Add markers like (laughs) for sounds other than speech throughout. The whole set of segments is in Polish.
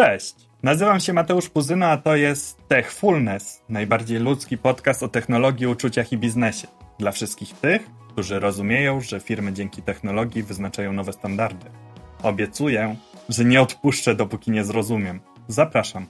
Cześć, nazywam się Mateusz Puzyno, a to jest Techfulness, najbardziej ludzki podcast o technologii, uczuciach i biznesie. Dla wszystkich tych, którzy rozumieją, że firmy dzięki technologii wyznaczają nowe standardy. Obiecuję, że nie odpuszczę, dopóki nie zrozumiem. Zapraszam.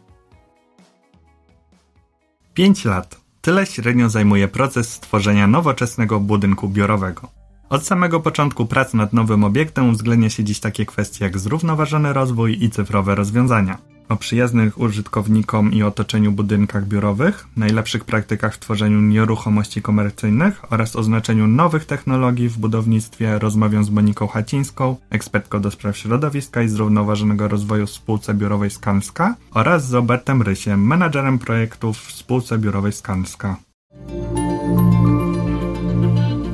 5 lat. Tyle średnio zajmuje proces stworzenia nowoczesnego budynku biurowego. Od samego początku prac nad nowym obiektem uwzględnia się dziś takie kwestie jak zrównoważony rozwój i cyfrowe rozwiązania. O przyjaznych użytkownikom i otoczeniu budynkach biurowych, najlepszych praktykach w tworzeniu nieruchomości komercyjnych oraz o znaczeniu nowych technologii w budownictwie rozmawiam z Moniką Hacińską, ekspertką do spraw środowiska i zrównoważonego rozwoju w spółce biurowej Skanska oraz z Robertem Rysiem, menadżerem projektów w spółce biurowej Skanska.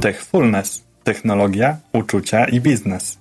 Techfulness technologia, uczucia i biznes.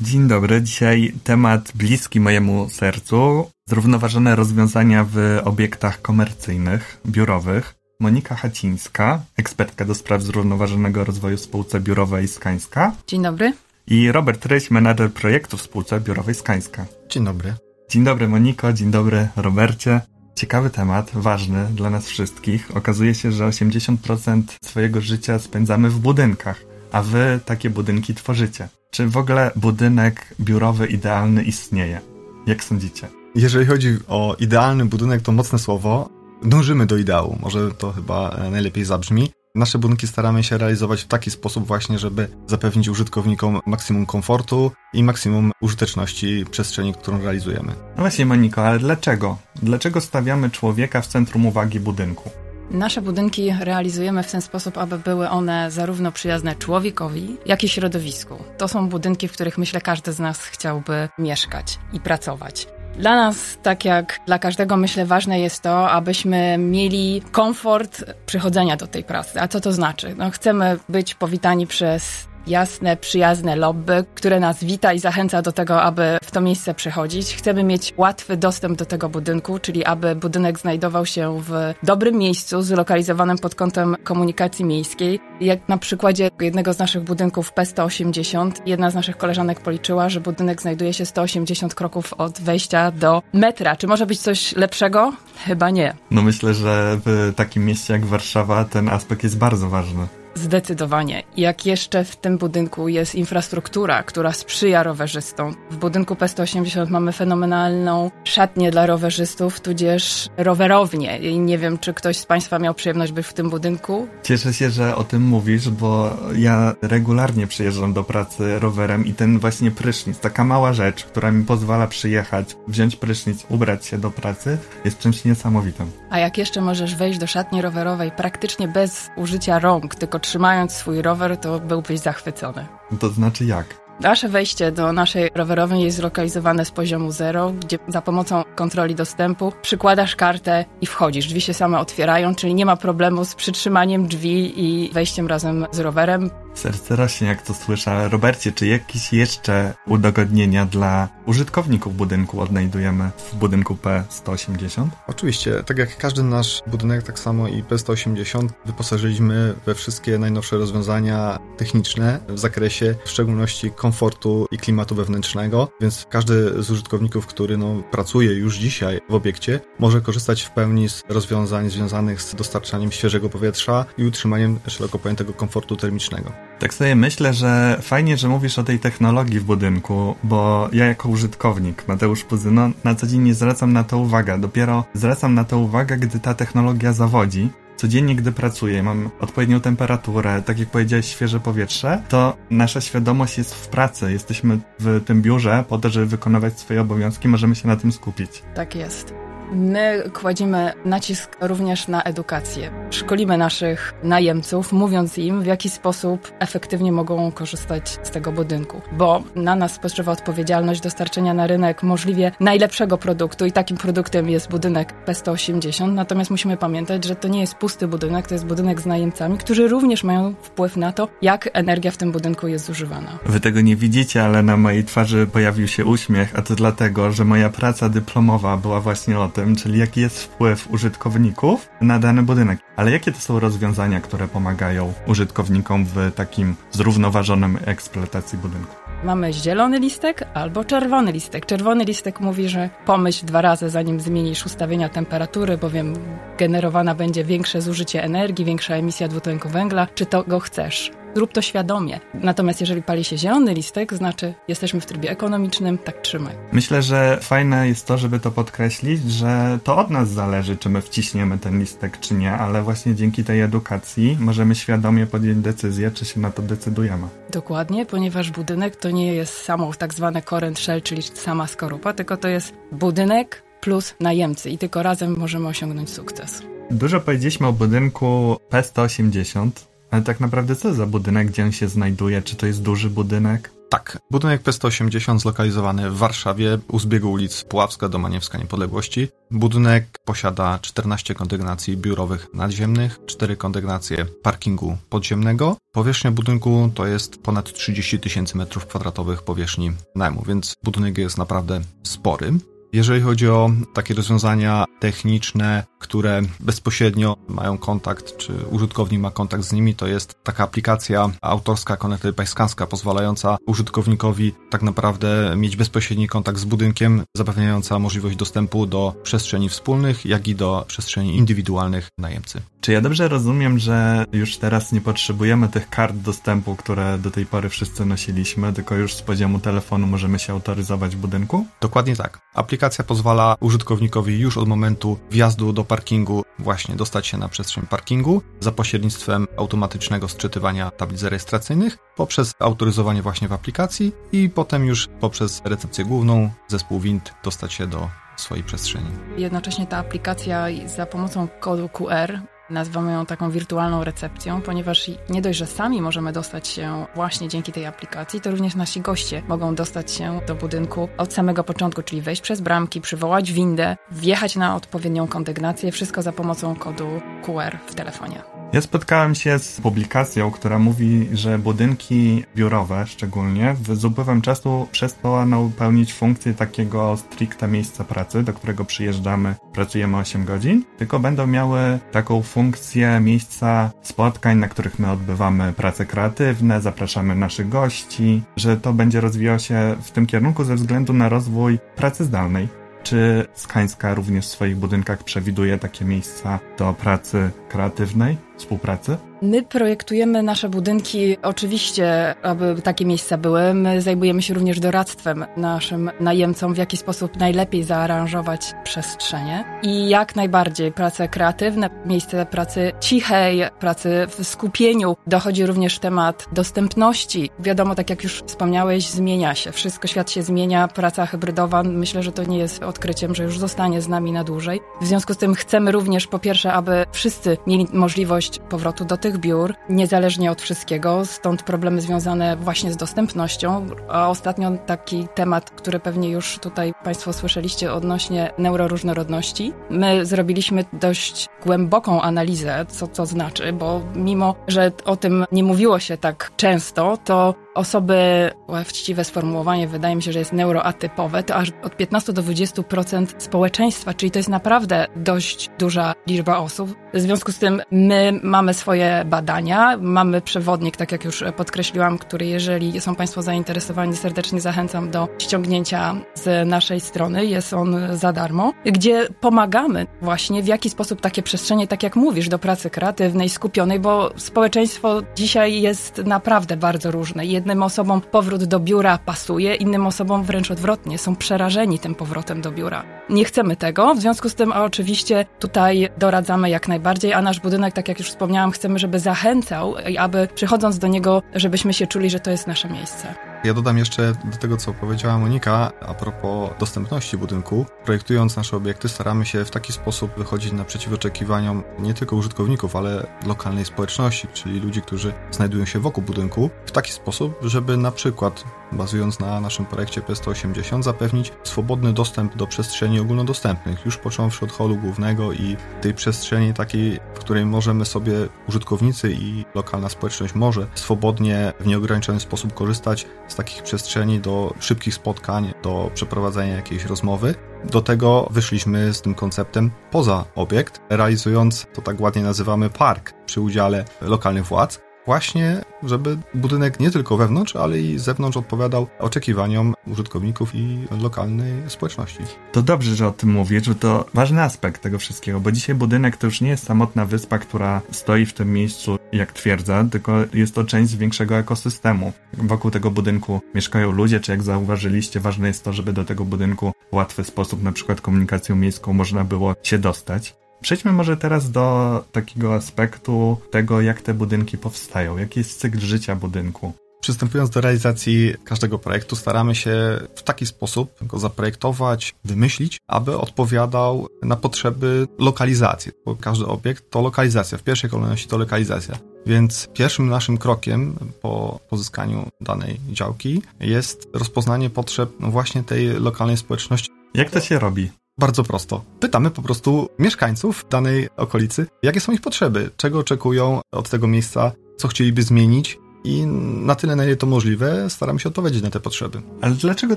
Dzień dobry, dzisiaj temat bliski mojemu sercu. Zrównoważone rozwiązania w obiektach komercyjnych, biurowych. Monika Hacińska, ekspertka do spraw zrównoważonego rozwoju w spółce biurowej Skańska. Dzień dobry. I Robert Ryś, menadżer projektu w spółce biurowej Skańska. Dzień dobry. Dzień dobry Moniko, dzień dobry Robercie. Ciekawy temat, ważny dla nas wszystkich. Okazuje się, że 80% swojego życia spędzamy w budynkach, a wy takie budynki tworzycie. Czy w ogóle budynek biurowy idealny istnieje? Jak sądzicie? Jeżeli chodzi o idealny budynek, to mocne słowo. Dążymy do ideału, może to chyba e, najlepiej zabrzmi. Nasze budynki staramy się realizować w taki sposób właśnie, żeby zapewnić użytkownikom maksimum komfortu i maksimum użyteczności przestrzeni, którą realizujemy. No właśnie Moniko, ale dlaczego? Dlaczego stawiamy człowieka w centrum uwagi budynku? Nasze budynki realizujemy w ten sposób, aby były one zarówno przyjazne człowiekowi, jak i środowisku. To są budynki, w których myślę każdy z nas chciałby mieszkać i pracować. Dla nas, tak jak dla każdego, myślę, ważne jest to, abyśmy mieli komfort przychodzenia do tej pracy. A co to znaczy? No, chcemy być powitani przez jasne, przyjazne lobby, które nas wita i zachęca do tego, aby w to miejsce przychodzić. Chcemy mieć łatwy dostęp do tego budynku, czyli aby budynek znajdował się w dobrym miejscu, zlokalizowanym pod kątem komunikacji miejskiej. Jak na przykładzie jednego z naszych budynków P180, jedna z naszych koleżanek policzyła, że budynek znajduje się 180 kroków od wejścia do metra. Czy może być coś lepszego? Chyba nie. No myślę, że w takim mieście jak Warszawa ten aspekt jest bardzo ważny. Zdecydowanie. Jak jeszcze w tym budynku jest infrastruktura, która sprzyja rowerzystom. W budynku P180 mamy fenomenalną szatnię dla rowerzystów, tudzież rowerownię. I nie wiem, czy ktoś z Państwa miał przyjemność być w tym budynku. Cieszę się, że o tym mówisz, bo ja regularnie przyjeżdżam do pracy rowerem i ten właśnie prysznic, taka mała rzecz, która mi pozwala przyjechać, wziąć prysznic, ubrać się do pracy, jest czymś niesamowitym. A jak jeszcze możesz wejść do szatni rowerowej praktycznie bez użycia rąk, tylko trzymając swój rower, to byłbyś zachwycony. To znaczy jak? Nasze wejście do naszej rowerowej jest zlokalizowane z poziomu zero, gdzie za pomocą kontroli dostępu przykładasz kartę i wchodzisz. Drzwi się same otwierają, czyli nie ma problemu z przytrzymaniem drzwi i wejściem razem z rowerem. Serce rośnie, jak to słyszę. Robercie, czy jakieś jeszcze udogodnienia dla użytkowników budynku odnajdujemy w budynku P180? Oczywiście, tak jak każdy nasz budynek, tak samo i P180 wyposażyliśmy we wszystkie najnowsze rozwiązania techniczne w zakresie w szczególności komfortu i klimatu wewnętrznego, więc każdy z użytkowników, który no, pracuje już dzisiaj w obiekcie, może korzystać w pełni z rozwiązań związanych z dostarczaniem świeżego powietrza i utrzymaniem szeroko pojętego komfortu termicznego. Tak sobie myślę, że fajnie, że mówisz o tej technologii w budynku, bo ja jako użytkownik, Mateusz Puzyno, na co dzień nie zwracam na to uwagę. Dopiero zwracam na to uwagę, gdy ta technologia zawodzi. Codziennie, gdy pracuję, mam odpowiednią temperaturę, tak jak powiedziałeś, świeże powietrze, to nasza świadomość jest w pracy. Jesteśmy w tym biurze po to, żeby wykonywać swoje obowiązki, możemy się na tym skupić. Tak jest. My kładziemy nacisk również na edukację. Szkolimy naszych najemców, mówiąc im, w jaki sposób efektywnie mogą korzystać z tego budynku, bo na nas spoczywa odpowiedzialność dostarczenia na rynek możliwie najlepszego produktu i takim produktem jest budynek P180. Natomiast musimy pamiętać, że to nie jest pusty budynek, to jest budynek z najemcami, którzy również mają wpływ na to, jak energia w tym budynku jest zużywana. Wy tego nie widzicie, ale na mojej twarzy pojawił się uśmiech, a to dlatego, że moja praca dyplomowa była właśnie o tym, czyli jaki jest wpływ użytkowników na dany budynek. Ale jakie to są rozwiązania, które pomagają użytkownikom w takim zrównoważonym eksploatacji budynku? Mamy zielony listek albo czerwony listek. Czerwony listek mówi, że pomyśl dwa razy, zanim zmienisz ustawienia temperatury, bowiem generowana będzie większe zużycie energii, większa emisja dwutlenku węgla. Czy to go chcesz? Zrób to świadomie. Natomiast jeżeli pali się zielony listek, znaczy jesteśmy w trybie ekonomicznym, tak trzymaj. Myślę, że fajne jest to, żeby to podkreślić, że to od nas zależy, czy my wciśniemy ten listek, czy nie, ale właśnie dzięki tej edukacji możemy świadomie podjąć decyzję, czy się na to decydujemy. Dokładnie, ponieważ budynek to nie jest samo tak zwane current shell, czyli sama skorupa, tylko to jest budynek plus najemcy i tylko razem możemy osiągnąć sukces. Dużo powiedzieliśmy o budynku P180, ale tak naprawdę co za budynek, gdzie on się znajduje? Czy to jest duży budynek? Tak, budynek P180 zlokalizowany w Warszawie u zbiegu ulic Puławska do Maniewska Niepodległości. Budynek posiada 14 kondygnacji biurowych nadziemnych, 4 kondygnacje parkingu podziemnego. Powierzchnia budynku to jest ponad 30 tysięcy metrów kwadratowych powierzchni najmu, więc budynek jest naprawdę spory. Jeżeli chodzi o takie rozwiązania techniczne, które bezpośrednio mają kontakt, czy użytkownik ma kontakt z nimi, to jest taka aplikacja autorska Connected by Skanska, pozwalająca użytkownikowi tak naprawdę mieć bezpośredni kontakt z budynkiem, zapewniająca możliwość dostępu do przestrzeni wspólnych, jak i do przestrzeni indywidualnych najemcy. Czy ja dobrze rozumiem, że już teraz nie potrzebujemy tych kart dostępu, które do tej pory wszyscy nosiliśmy, tylko już z poziomu telefonu możemy się autoryzować w budynku? Dokładnie tak. Aplikacja pozwala użytkownikowi już od momentu wjazdu do parkingu właśnie dostać się na przestrzeń parkingu za pośrednictwem automatycznego sczytywania tablic rejestracyjnych poprzez autoryzowanie właśnie w aplikacji i potem już poprzez recepcję główną zespół WINT dostać się do swojej przestrzeni. Jednocześnie ta aplikacja za pomocą kodu QR Nazywamy ją taką wirtualną recepcją, ponieważ nie dość, że sami możemy dostać się właśnie dzięki tej aplikacji, to również nasi goście mogą dostać się do budynku od samego początku, czyli wejść przez bramki, przywołać windę, wjechać na odpowiednią kondygnację, wszystko za pomocą kodu QR w telefonie. Ja spotkałem się z publikacją, która mówi, że budynki biurowe szczególnie z upływem czasu przestaną pełnić funkcję takiego stricte miejsca pracy, do którego przyjeżdżamy, pracujemy 8 godzin, tylko będą miały taką funkcję miejsca spotkań, na których my odbywamy prace kreatywne, zapraszamy naszych gości, że to będzie rozwijało się w tym kierunku ze względu na rozwój pracy zdalnej. Czy Skańska również w swoich budynkach przewiduje takie miejsca do pracy kreatywnej, współpracy? My projektujemy nasze budynki oczywiście, aby takie miejsca były. My zajmujemy się również doradztwem naszym najemcom, w jaki sposób najlepiej zaaranżować przestrzenie. I jak najbardziej prace kreatywne, miejsce pracy cichej, pracy w skupieniu. Dochodzi również temat dostępności. Wiadomo, tak jak już wspomniałeś, zmienia się. Wszystko, świat się zmienia. Praca hybrydowa, myślę, że to nie jest odkryciem, że już zostanie z nami na dłużej. W związku z tym chcemy również po pierwsze, aby wszyscy mieli możliwość powrotu do tych biur, niezależnie od wszystkiego, stąd problemy związane właśnie z dostępnością. A ostatnio taki temat, który pewnie już tutaj Państwo słyszeliście odnośnie neuroróżnorodności. My zrobiliśmy dość głęboką analizę, co to znaczy, bo mimo, że o tym nie mówiło się tak często, to osoby, właściwe sformułowanie wydaje mi się, że jest neuroatypowe, to aż od 15 do 20% społeczeństwa, czyli to jest naprawdę dość duża liczba osób. W związku z tym my mamy swoje badania, mamy przewodnik, tak jak już podkreśliłam, który jeżeli są Państwo zainteresowani, serdecznie zachęcam do ściągnięcia z naszej strony, jest on za darmo, gdzie pomagamy właśnie w jaki sposób takie przestrzenie, tak jak mówisz, do pracy kreatywnej, skupionej, bo społeczeństwo dzisiaj jest naprawdę bardzo różne. Jednym osobom powrót do biura pasuje, innym osobom wręcz odwrotnie, są przerażeni tym powrotem do biura. Nie chcemy tego, w związku z tym oczywiście tutaj doradzamy jak najbardziej, a nasz budynek, tak jak już wspomniałam, chcemy, żeby zachęcał, aby przychodząc do niego, żebyśmy się czuli, że to jest nasze miejsce. Ja dodam jeszcze do tego, co powiedziała Monika a propos dostępności budynku. Projektując nasze obiekty, staramy się w taki sposób wychodzić naprzeciw oczekiwaniom nie tylko użytkowników, ale lokalnej społeczności, czyli ludzi, którzy znajdują się wokół budynku, w taki sposób, żeby na przykład, bazując na naszym projekcie P180, zapewnić swobodny dostęp do przestrzeni ogólnodostępnych, już począwszy od holu głównego i tej przestrzeni takiej, w której możemy sobie użytkownicy i lokalna społeczność może swobodnie, w nieograniczony sposób korzystać z takich przestrzeni do szybkich spotkań, do przeprowadzenia jakiejś rozmowy. Do tego wyszliśmy z tym konceptem poza obiekt, realizując to tak ładnie nazywamy park przy udziale lokalnych władz. Właśnie, żeby budynek nie tylko wewnątrz, ale i zewnątrz odpowiadał oczekiwaniom użytkowników i lokalnej społeczności. To dobrze, że o tym mówisz, że to ważny aspekt tego wszystkiego, bo dzisiaj budynek to już nie jest samotna wyspa, która stoi w tym miejscu jak twierdza, tylko jest to część większego ekosystemu. Wokół tego budynku mieszkają ludzie, czy jak zauważyliście, ważne jest to, żeby do tego budynku w łatwy sposób, na przykład komunikacją miejską, można było się dostać. Przejdźmy może teraz do takiego aspektu tego, jak te budynki powstają, jaki jest cykl życia budynku. Przystępując do realizacji każdego projektu, staramy się w taki sposób go zaprojektować, wymyślić, aby odpowiadał na potrzeby lokalizacji, bo każdy obiekt to lokalizacja, w pierwszej kolejności to lokalizacja. Więc pierwszym naszym krokiem po pozyskaniu danej działki jest rozpoznanie potrzeb właśnie tej lokalnej społeczności. Jak to się robi? Bardzo prosto. Pytamy po prostu mieszkańców danej okolicy, jakie są ich potrzeby, czego oczekują od tego miejsca, co chcieliby zmienić, i na tyle, na ile to możliwe, staramy się odpowiedzieć na te potrzeby. Ale dlaczego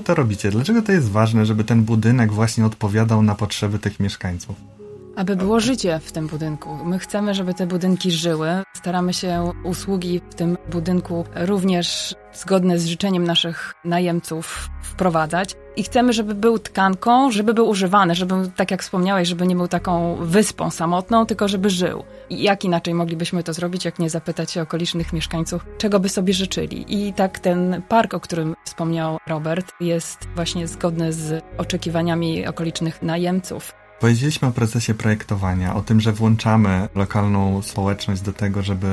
to robicie? Dlaczego to jest ważne, żeby ten budynek właśnie odpowiadał na potrzeby tych mieszkańców? Aby było życie w tym budynku. My chcemy, żeby te budynki żyły. Staramy się usługi w tym budynku również zgodne z życzeniem naszych najemców wprowadzać. I chcemy, żeby był tkanką, żeby był używany, żeby, tak jak wspomniałeś, żeby nie był taką wyspą samotną, tylko żeby żył. I jak inaczej moglibyśmy to zrobić, jak nie zapytać się okolicznych mieszkańców, czego by sobie życzyli. I tak ten park, o którym wspomniał Robert, jest właśnie zgodny z oczekiwaniami okolicznych najemców. Powiedzieliśmy o procesie projektowania, o tym, że włączamy lokalną społeczność do tego, żeby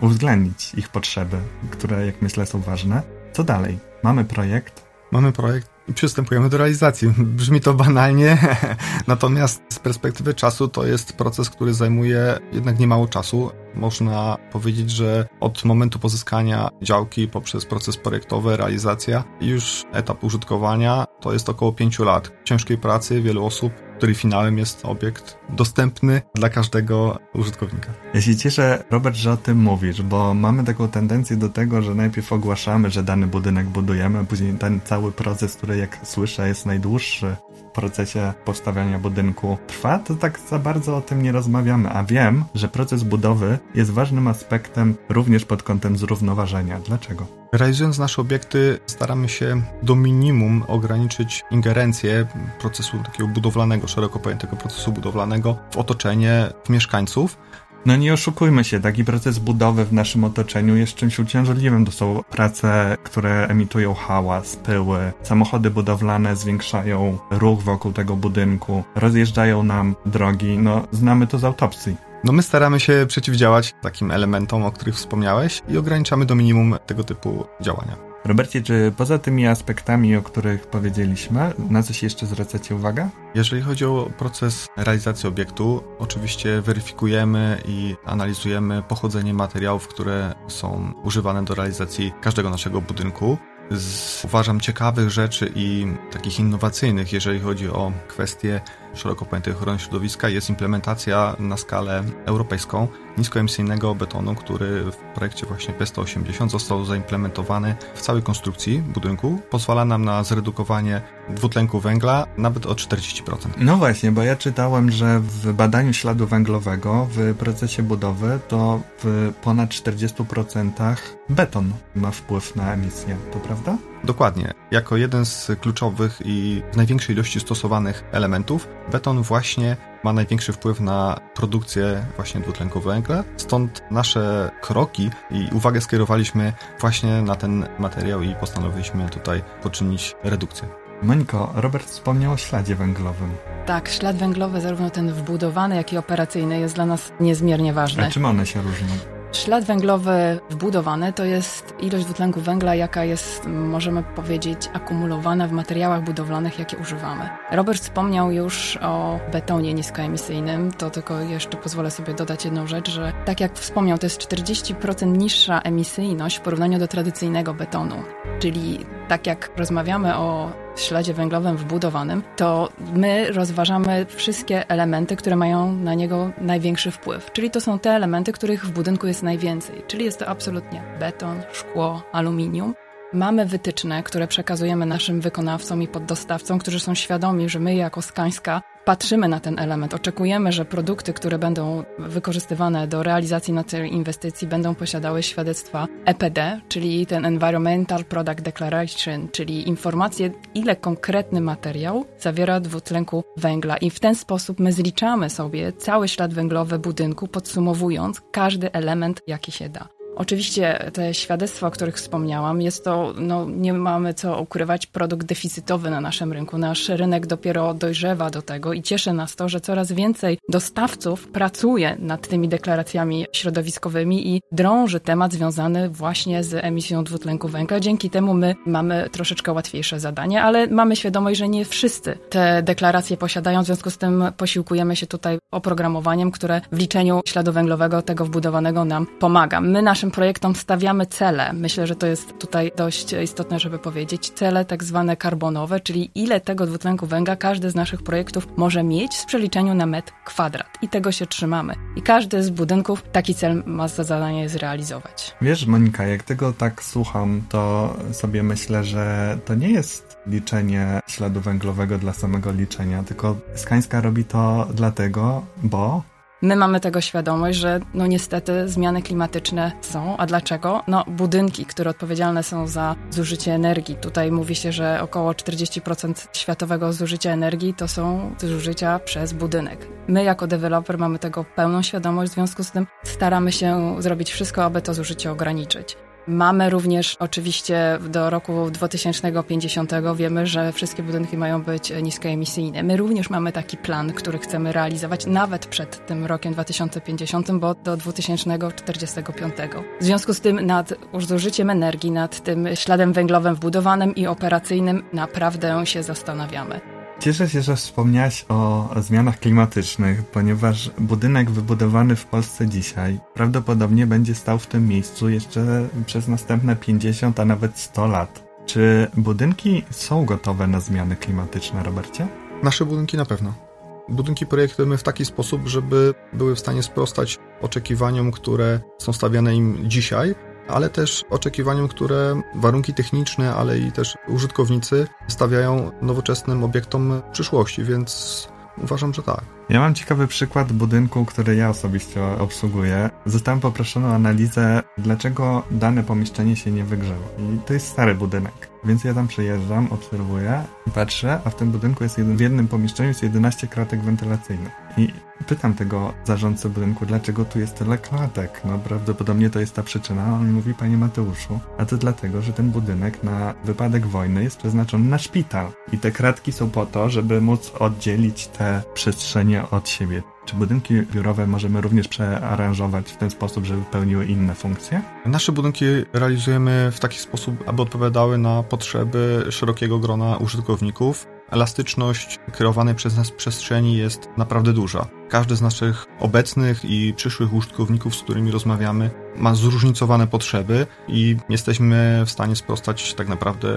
uwzględnić ich potrzeby, które, jak myślę, są ważne. Co dalej? Mamy projekt. Mamy projekt i przystępujemy do realizacji. (laughs) Brzmi to banalnie, (laughs) natomiast z perspektywy czasu to jest proces, który zajmuje jednak niemało czasu. Można powiedzieć, że od momentu pozyskania działki poprzez proces projektowy, realizacja już etap użytkowania to jest około 5 lat ciężkiej pracy wielu osób, której finałem jest obiekt dostępny dla każdego użytkownika. Ja się cieszę, Robert, że o tym mówisz, bo mamy taką tendencję do tego, że najpierw ogłaszamy, że dany budynek budujemy, a później ten cały proces, który jak słyszę jest najdłuższy w procesie powstawiania budynku trwa, to tak za bardzo o tym nie rozmawiamy, a wiem, że proces budowy jest ważnym aspektem również pod kątem zrównoważenia. Dlaczego? Realizując nasze obiekty, staramy się do minimum ograniczyć ingerencję procesu takiego budowlanego, szeroko pojętego procesu budowlanego w otoczenie w mieszkańców. No nie oszukujmy się, taki proces budowy w naszym otoczeniu jest czymś uciążliwym. To są prace, które emitują hałas, pyły. Samochody budowlane zwiększają ruch wokół tego budynku, rozjeżdżają nam drogi. No, znamy to z autopsji. No my staramy się przeciwdziałać takim elementom, o których wspomniałeś i ograniczamy do minimum tego typu działania. Robercie, czy poza tymi aspektami, o których powiedzieliśmy, na coś jeszcze zwracacie uwagę? Jeżeli chodzi o proces realizacji obiektu, oczywiście weryfikujemy i analizujemy pochodzenie materiałów, które są używane do realizacji każdego naszego budynku z uważam ciekawych rzeczy i takich innowacyjnych, jeżeli chodzi o kwestie szeroko pojętej ochrony środowiska, jest implementacja na skalę europejską niskoemisyjnego betonu, który w projekcie właśnie P180 został zaimplementowany w całej konstrukcji budynku. Pozwala nam na zredukowanie dwutlenku węgla nawet o 40%. No właśnie, bo ja czytałem, że w badaniu śladu węglowego w procesie budowy to w ponad 40% beton ma wpływ na emisję, to prawda? Dokładnie. Jako jeden z kluczowych i w największej ilości stosowanych elementów, beton właśnie ma największy wpływ na produkcję właśnie dwutlenku węgla. Stąd nasze kroki i uwagę skierowaliśmy właśnie na ten materiał i postanowiliśmy tutaj poczynić redukcję. Moniko, Robert wspomniał o śladzie węglowym. Tak, ślad węglowy, zarówno ten wbudowany, jak i operacyjny, jest dla nas niezmiernie ważny. A czym one się różnią? Ślad węglowy wbudowany to jest ilość dwutlenku węgla, jaka jest, możemy powiedzieć, akumulowana w materiałach budowlanych, jakie używamy. Robert wspomniał już o betonie niskoemisyjnym, to tylko jeszcze pozwolę sobie dodać jedną rzecz, że tak jak wspomniał, to jest 40% niższa emisyjność w porównaniu do tradycyjnego betonu. Czyli tak jak rozmawiamy o śladzie węglowym wbudowanym, to my rozważamy wszystkie elementy, które mają na niego największy wpływ. Czyli to są te elementy, których w budynku jest najwięcej. Czyli jest to absolutnie beton, szkło, aluminium. Mamy wytyczne, które przekazujemy naszym wykonawcom i poddostawcom, którzy są świadomi, że my jako Skańska patrzymy na ten element, oczekujemy, że produkty, które będą wykorzystywane do realizacji na tej inwestycji, będą posiadały świadectwa EPD, czyli ten Environmental Product Declaration, czyli informacje, ile konkretny materiał zawiera dwutlenku węgla. I w ten sposób my zliczamy sobie cały ślad węglowy budynku, podsumowując każdy element, jaki się da. Oczywiście te świadectwa, o których wspomniałam, jest to, no, nie mamy co ukrywać, produkt deficytowy na naszym rynku. Nasz rynek dopiero dojrzewa do tego i cieszy nas to, że coraz więcej dostawców pracuje nad tymi deklaracjami środowiskowymi i drąży temat związany właśnie z emisją dwutlenku węgla. Dzięki temu my mamy troszeczkę łatwiejsze zadanie, ale mamy świadomość, że nie wszyscy te deklaracje posiadają, w związku z tym posiłkujemy się tutaj oprogramowaniem, które w liczeniu śladu węglowego tego wbudowanego nam pomaga. My nasze naszym projektom stawiamy cele. Myślę, że to jest tutaj dość istotne, żeby powiedzieć. Cele tak zwane karbonowe, czyli ile tego dwutlenku węgla każdy z naszych projektów może mieć w przeliczeniu na metr kwadrat. I tego się trzymamy. I każdy z budynków taki cel ma za zadanie zrealizować. Wiesz, Monika, jak tego tak słucham, to sobie myślę, że to nie jest liczenie śladu węglowego dla samego liczenia, tylko Skańska robi to dlatego, bo My mamy tego świadomość, że no niestety zmiany klimatyczne są. A dlaczego? No budynki, które odpowiedzialne są za zużycie energii. Tutaj mówi się, że około 40% światowego zużycia energii to są zużycia przez budynek. My jako deweloper mamy tego pełną świadomość, w związku z tym staramy się zrobić wszystko, aby to zużycie ograniczyć. Mamy również oczywiście do roku 2050 wiemy, że wszystkie budynki mają być niskoemisyjne. My również mamy taki plan, który chcemy realizować nawet przed tym rokiem 2050, bo do 2045. W związku z tym nad zużyciem energii, nad tym śladem węglowym wbudowanym i operacyjnym naprawdę się zastanawiamy. Cieszę się, że wspomniałaś o zmianach klimatycznych, ponieważ budynek wybudowany w Polsce dzisiaj prawdopodobnie będzie stał w tym miejscu jeszcze przez następne 50, a nawet 100 lat. Czy budynki są gotowe na zmiany klimatyczne, Robercie? Nasze budynki na pewno. Budynki projektujemy w taki sposób, żeby były w stanie sprostać oczekiwaniom, które są stawiane im dzisiaj, ale też oczekiwaniom, które warunki techniczne, ale i też użytkownicy stawiają nowoczesnym obiektom przyszłości, więc uważam, że tak. Ja mam ciekawy przykład budynku, który ja osobiście obsługuję. Zostałem poproszony o analizę, dlaczego dane pomieszczenie się nie wygrzeło. I to jest stary budynek. Więc ja tam przyjeżdżam, obserwuję patrzę, a w tym budynku jest jeden, w jednym pomieszczeniu jest 11 kratek wentylacyjnych. I pytam tego zarządcę budynku, dlaczego tu jest tyle klatek. No prawdopodobnie to jest ta przyczyna. On mówi, panie Mateuszu, a to dlatego, że ten budynek na wypadek wojny jest przeznaczony na szpital. I te kratki są po to, żeby móc oddzielić te przestrzenie od siebie. Czy budynki biurowe możemy również przearanżować w ten sposób, żeby pełniły inne funkcje? Nasze budynki realizujemy w taki sposób, aby odpowiadały na potrzeby szerokiego grona użytkowników. Elastyczność kreowanej przez nas przestrzeni jest naprawdę duża. Każdy z naszych obecnych i przyszłych użytkowników, z którymi rozmawiamy, ma zróżnicowane potrzeby i jesteśmy w stanie sprostać tak naprawdę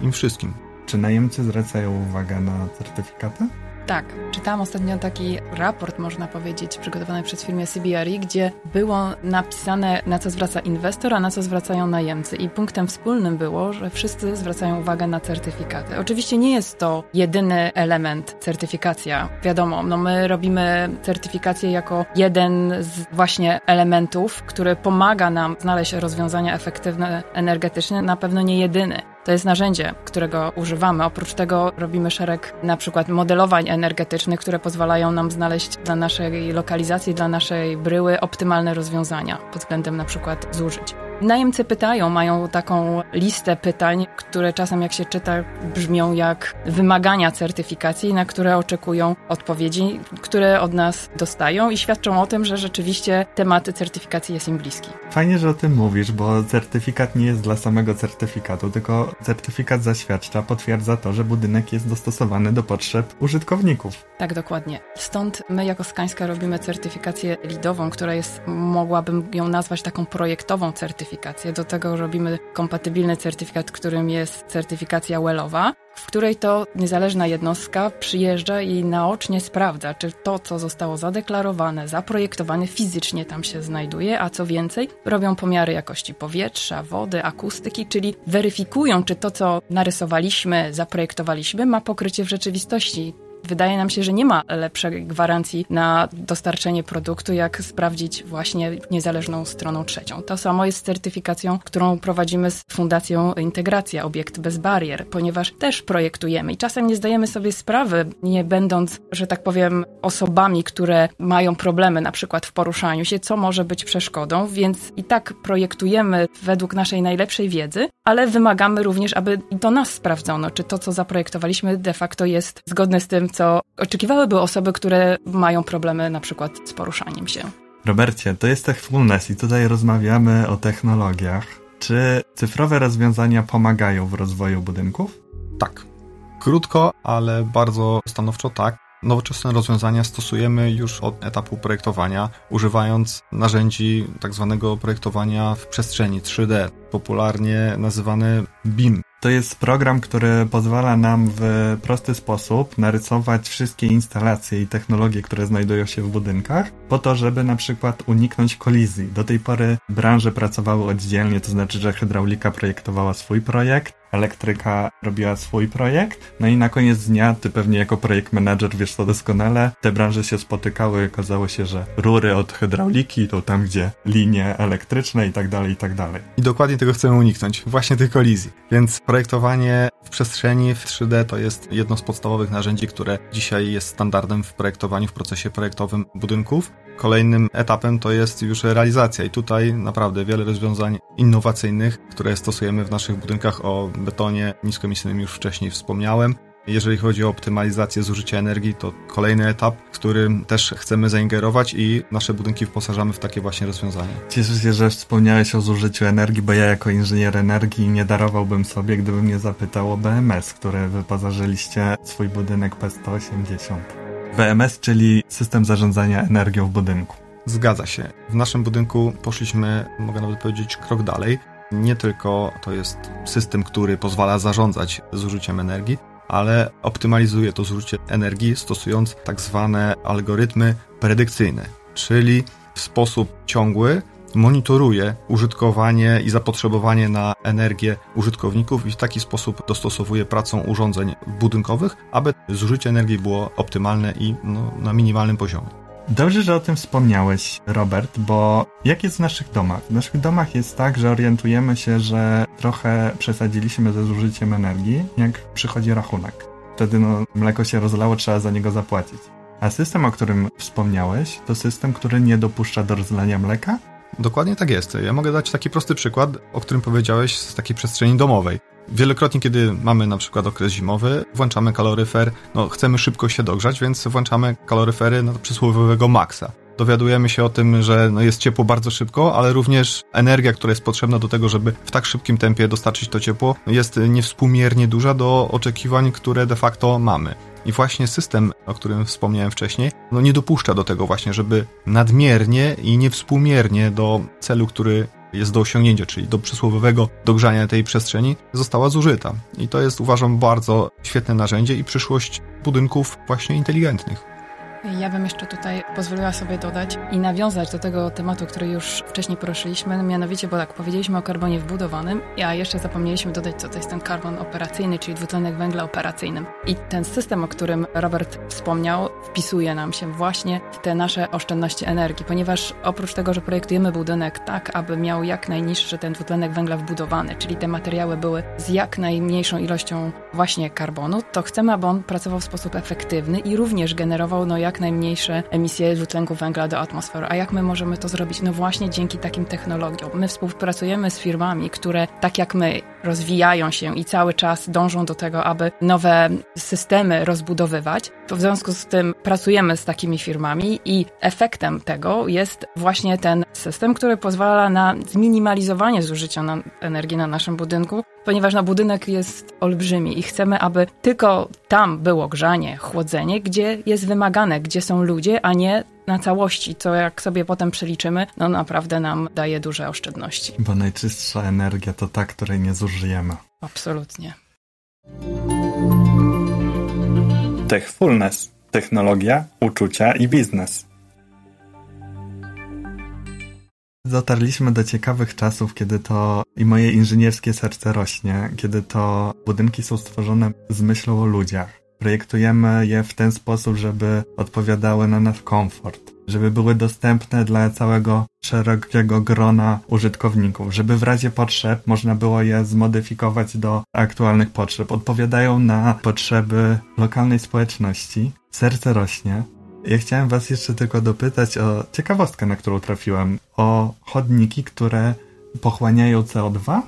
im wszystkim. Czy najemcy zwracają uwagę na certyfikaty? Tak, czytałam ostatnio taki raport, można powiedzieć, przygotowany przez firmę CBRE, gdzie było napisane, na co zwraca inwestor, a na co zwracają najemcy. I punktem wspólnym było, że wszyscy zwracają uwagę na certyfikaty. Oczywiście nie jest to jedyny element certyfikacja. Wiadomo, no my robimy certyfikację jako jeden z właśnie elementów, który pomaga nam znaleźć rozwiązania efektywne energetycznie, na pewno nie jedyny. To jest narzędzie, którego używamy. Oprócz tego robimy szereg na przykład modelowań energetycznych, które pozwalają nam znaleźć dla naszej lokalizacji, dla naszej bryły optymalne rozwiązania pod względem na przykład zużyć. Najemcy pytają, mają taką listę pytań, które czasem jak się czyta brzmią jak wymagania certyfikacji, na które oczekują odpowiedzi, które od nas dostają i świadczą o tym, że rzeczywiście temat certyfikacji jest im bliski. Fajnie, że o tym mówisz, bo certyfikat nie jest dla samego certyfikatu, tylko certyfikat zaświadcza, potwierdza to, że budynek jest dostosowany do potrzeb użytkowników. Tak, dokładnie. Stąd my jako Skańska robimy certyfikację lidową, która jest, mogłabym ją nazwać taką projektową certyfikacją certyfikację. Do tego robimy kompatybilny certyfikat, którym jest certyfikacja Wellowa, w której to niezależna jednostka przyjeżdża i naocznie sprawdza, czy to, co zostało zadeklarowane, zaprojektowane, fizycznie tam się znajduje, a co więcej, robią pomiary jakości powietrza, wody, akustyki, czyli weryfikują, czy to, co narysowaliśmy, zaprojektowaliśmy, ma pokrycie w rzeczywistości wydaje nam się, że nie ma lepszej gwarancji na dostarczenie produktu, jak sprawdzić właśnie niezależną stroną trzecią. To samo jest z certyfikacją, którą prowadzimy z Fundacją Integracja, obiekt bez barier, ponieważ też projektujemy i czasem nie zdajemy sobie sprawy, nie będąc, że tak powiem, osobami, które mają problemy na przykład w poruszaniu się, co może być przeszkodą, więc i tak projektujemy według naszej najlepszej wiedzy, ale wymagamy również, aby do nas sprawdzono, czy to, co zaprojektowaliśmy, de facto jest zgodne z tym, co oczekiwałyby osoby, które mają problemy na przykład z poruszaniem się. Robercie, to jest Techfulness i tutaj rozmawiamy o technologiach. Czy cyfrowe rozwiązania pomagają w rozwoju budynków? Tak. Krótko, ale bardzo stanowczo tak. Nowoczesne rozwiązania stosujemy już od etapu projektowania, używając narzędzi. Tak projektowania w przestrzeni 3D, popularnie nazywane BIM. To jest program, który pozwala nam w prosty sposób narysować wszystkie instalacje i technologie, które znajdują się w budynkach, po to, żeby na przykład uniknąć kolizji. Do tej pory branże pracowały oddzielnie, to znaczy, że hydraulika projektowała swój projekt, elektryka robiła swój projekt, no i na koniec dnia, ty pewnie jako projekt manager wiesz to doskonale, te branże się spotykały, okazało się, że rury od hydrauliki to tam, gdzie linie elektryczne i tak dalej, i tak dalej. I dokładnie tego chcemy uniknąć, właśnie tych kolizji. Więc projektowanie w przestrzeni w 3D to jest jedno z podstawowych narzędzi, które dzisiaj jest standardem w projektowaniu, w procesie projektowym budynków. Kolejnym etapem to jest już realizacja i tutaj naprawdę wiele rozwiązań innowacyjnych, które stosujemy w naszych budynkach o betonie niskoemisyjnym już wcześniej wspomniałem. Jeżeli chodzi o optymalizację zużycia energii, to kolejny etap, w którym też chcemy zaingerować i nasze budynki wposażamy w takie właśnie rozwiązania. Cieszę się, że wspomniałeś o zużyciu energii, bo ja jako inżynier energii nie darowałbym sobie, gdybym nie zapytał o BMS, które wyposażyliście swój budynek P180. BMS, czyli system zarządzania energią w budynku. Zgadza się. W naszym budynku poszliśmy, mogę nawet powiedzieć, krok dalej. Nie tylko to jest system, który pozwala zarządzać zużyciem energii, ale optymalizuje to zużycie energii stosując tak zwane algorytmy predykcyjne, czyli w sposób ciągły monitoruje użytkowanie i zapotrzebowanie na energię użytkowników i w taki sposób dostosowuje pracę urządzeń budynkowych, aby zużycie energii było optymalne i no, na minimalnym poziomie. Dobrze, że o tym wspomniałeś, Robert, bo jak jest w naszych domach? W naszych domach jest tak, że orientujemy się, że trochę przesadziliśmy ze zużyciem energii, jak przychodzi rachunek. Wtedy no, mleko się rozlało, trzeba za niego zapłacić. A system, o którym wspomniałeś, to system, który nie dopuszcza do rozlania mleka, Dokładnie tak jest. Ja mogę dać taki prosty przykład, o którym powiedziałeś z takiej przestrzeni domowej. Wielokrotnie, kiedy mamy na przykład okres zimowy, włączamy kaloryfer, no chcemy szybko się dogrzać, więc włączamy kaloryfery na przysłowiowego maksa. Dowiadujemy się o tym, że no jest ciepło bardzo szybko, ale również energia, która jest potrzebna do tego, żeby w tak szybkim tempie dostarczyć to ciepło, jest niewspółmiernie duża do oczekiwań, które de facto mamy. I właśnie system, o którym wspomniałem wcześniej, no nie dopuszcza do tego właśnie, żeby nadmiernie i niewspółmiernie do celu, który jest do osiągnięcia, czyli do przysłowiowego dogrzania tej przestrzeni, została zużyta. I to jest uważam bardzo świetne narzędzie i przyszłość budynków właśnie inteligentnych. Ja bym jeszcze tutaj pozwoliła sobie dodać i nawiązać do tego tematu, który już wcześniej poruszyliśmy, mianowicie, bo tak, powiedzieliśmy o karbonie wbudowanym, a jeszcze zapomnieliśmy dodać, co to jest ten karbon operacyjny, czyli dwutlenek węgla operacyjnym. I ten system, o którym Robert wspomniał, wpisuje nam się właśnie w te nasze oszczędności energii, ponieważ oprócz tego, że projektujemy budynek tak, aby miał jak najniższy ten dwutlenek węgla wbudowany, czyli te materiały były z jak najmniejszą ilością właśnie karbonu, to chcemy, aby on pracował w sposób efektywny i również generował no jak jak najmniejsze emisje dwutlenku węgla do atmosfery. A jak my możemy to zrobić? No właśnie dzięki takim technologiom. My współpracujemy z firmami, które tak jak my rozwijają się i cały czas dążą do tego, aby nowe systemy rozbudowywać. W związku z tym pracujemy z takimi firmami i efektem tego jest właśnie ten system, który pozwala na zminimalizowanie zużycia energii na naszym budynku, ponieważ na budynek jest olbrzymi i chcemy, aby tylko tam było grzanie, chłodzenie, gdzie jest wymagane, gdzie są ludzie, a nie na całości, co jak sobie potem przeliczymy, no naprawdę nam daje duże oszczędności. Bo najczystsza energia to ta, której nie zużyjemy. Absolutnie. Techfulness. Technologia, uczucia i biznes. Dotarliśmy do ciekawych czasów, kiedy to i moje inżynierskie serce rośnie, kiedy to budynki są stworzone z myślą o ludziach projektujemy je w ten sposób, żeby odpowiadały na nasz komfort, żeby były dostępne dla całego szerokiego grona użytkowników, żeby w razie potrzeb można było je zmodyfikować do aktualnych potrzeb. Odpowiadają na potrzeby lokalnej społeczności. Serce rośnie. Ja chciałem Was jeszcze tylko dopytać o ciekawostkę, na którą trafiłem, o chodniki, które pochłaniają CO2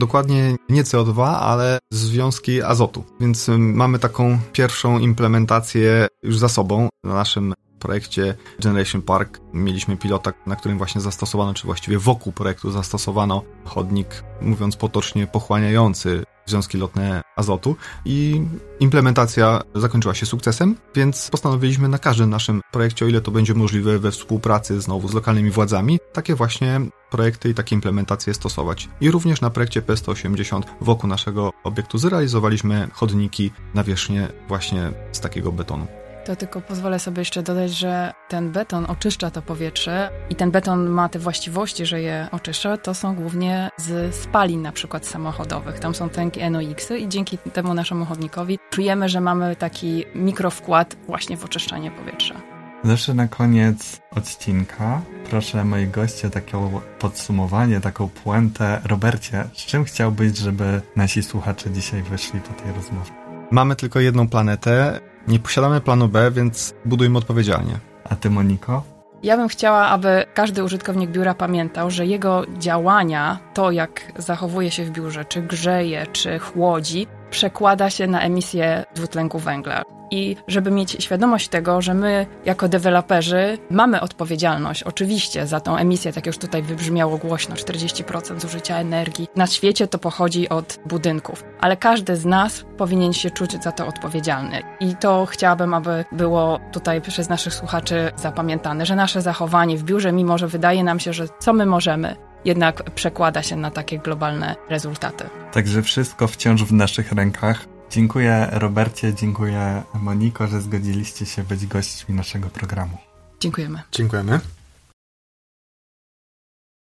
Dokładnie nie CO2, ale związki azotu. Więc mamy taką pierwszą implementację już za sobą na naszym projekcie Generation Park. Mieliśmy pilota, na którym właśnie zastosowano, czy właściwie wokół projektu zastosowano chodnik, mówiąc potocznie, pochłaniający związki lotne azotu i implementacja zakończyła się sukcesem, więc postanowiliśmy na każdym naszym projekcie, o ile to będzie możliwe we współpracy znowu z lokalnymi władzami, takie właśnie projekty i takie implementacje stosować. I również na projekcie P180 wokół naszego obiektu zrealizowaliśmy chodniki na wierzchnię właśnie z takiego betonu. To tylko pozwolę sobie jeszcze dodać, że ten beton oczyszcza to powietrze i ten beton ma te właściwości, że je oczyszcza, to są głównie z spalin na przykład samochodowych. Tam są tęgie NOx-y i dzięki temu naszemu chodnikowi czujemy, że mamy taki mikrowkład właśnie w oczyszczanie powietrza. Zawsze na koniec odcinka proszę moich gości o takie podsumowanie, taką puentę. Robercie, z czym chciałbyś, żeby nasi słuchacze dzisiaj wyszli po tej rozmowie? Mamy tylko jedną planetę, nie posiadamy planu B, więc budujmy odpowiedzialnie. A ty, Moniko? Ja bym chciała, aby każdy użytkownik biura pamiętał, że jego działania, to jak zachowuje się w biurze, czy grzeje, czy chłodzi, przekłada się na emisję dwutlenku węgla i żeby mieć świadomość tego, że my jako deweloperzy mamy odpowiedzialność oczywiście za tą emisję, tak już tutaj wybrzmiało głośno, 40% zużycia energii. Na świecie to pochodzi od budynków, ale każdy z nas powinien się czuć za to odpowiedzialny. I to chciałabym, aby było tutaj przez naszych słuchaczy zapamiętane, że nasze zachowanie w biurze, mimo że wydaje nam się, że co my możemy, jednak przekłada się na takie globalne rezultaty. Także wszystko wciąż w naszych rękach. Dziękuję Robercie, dziękuję Moniko, że zgodziliście się być gośćmi naszego programu. Dziękujemy. Dziękujemy.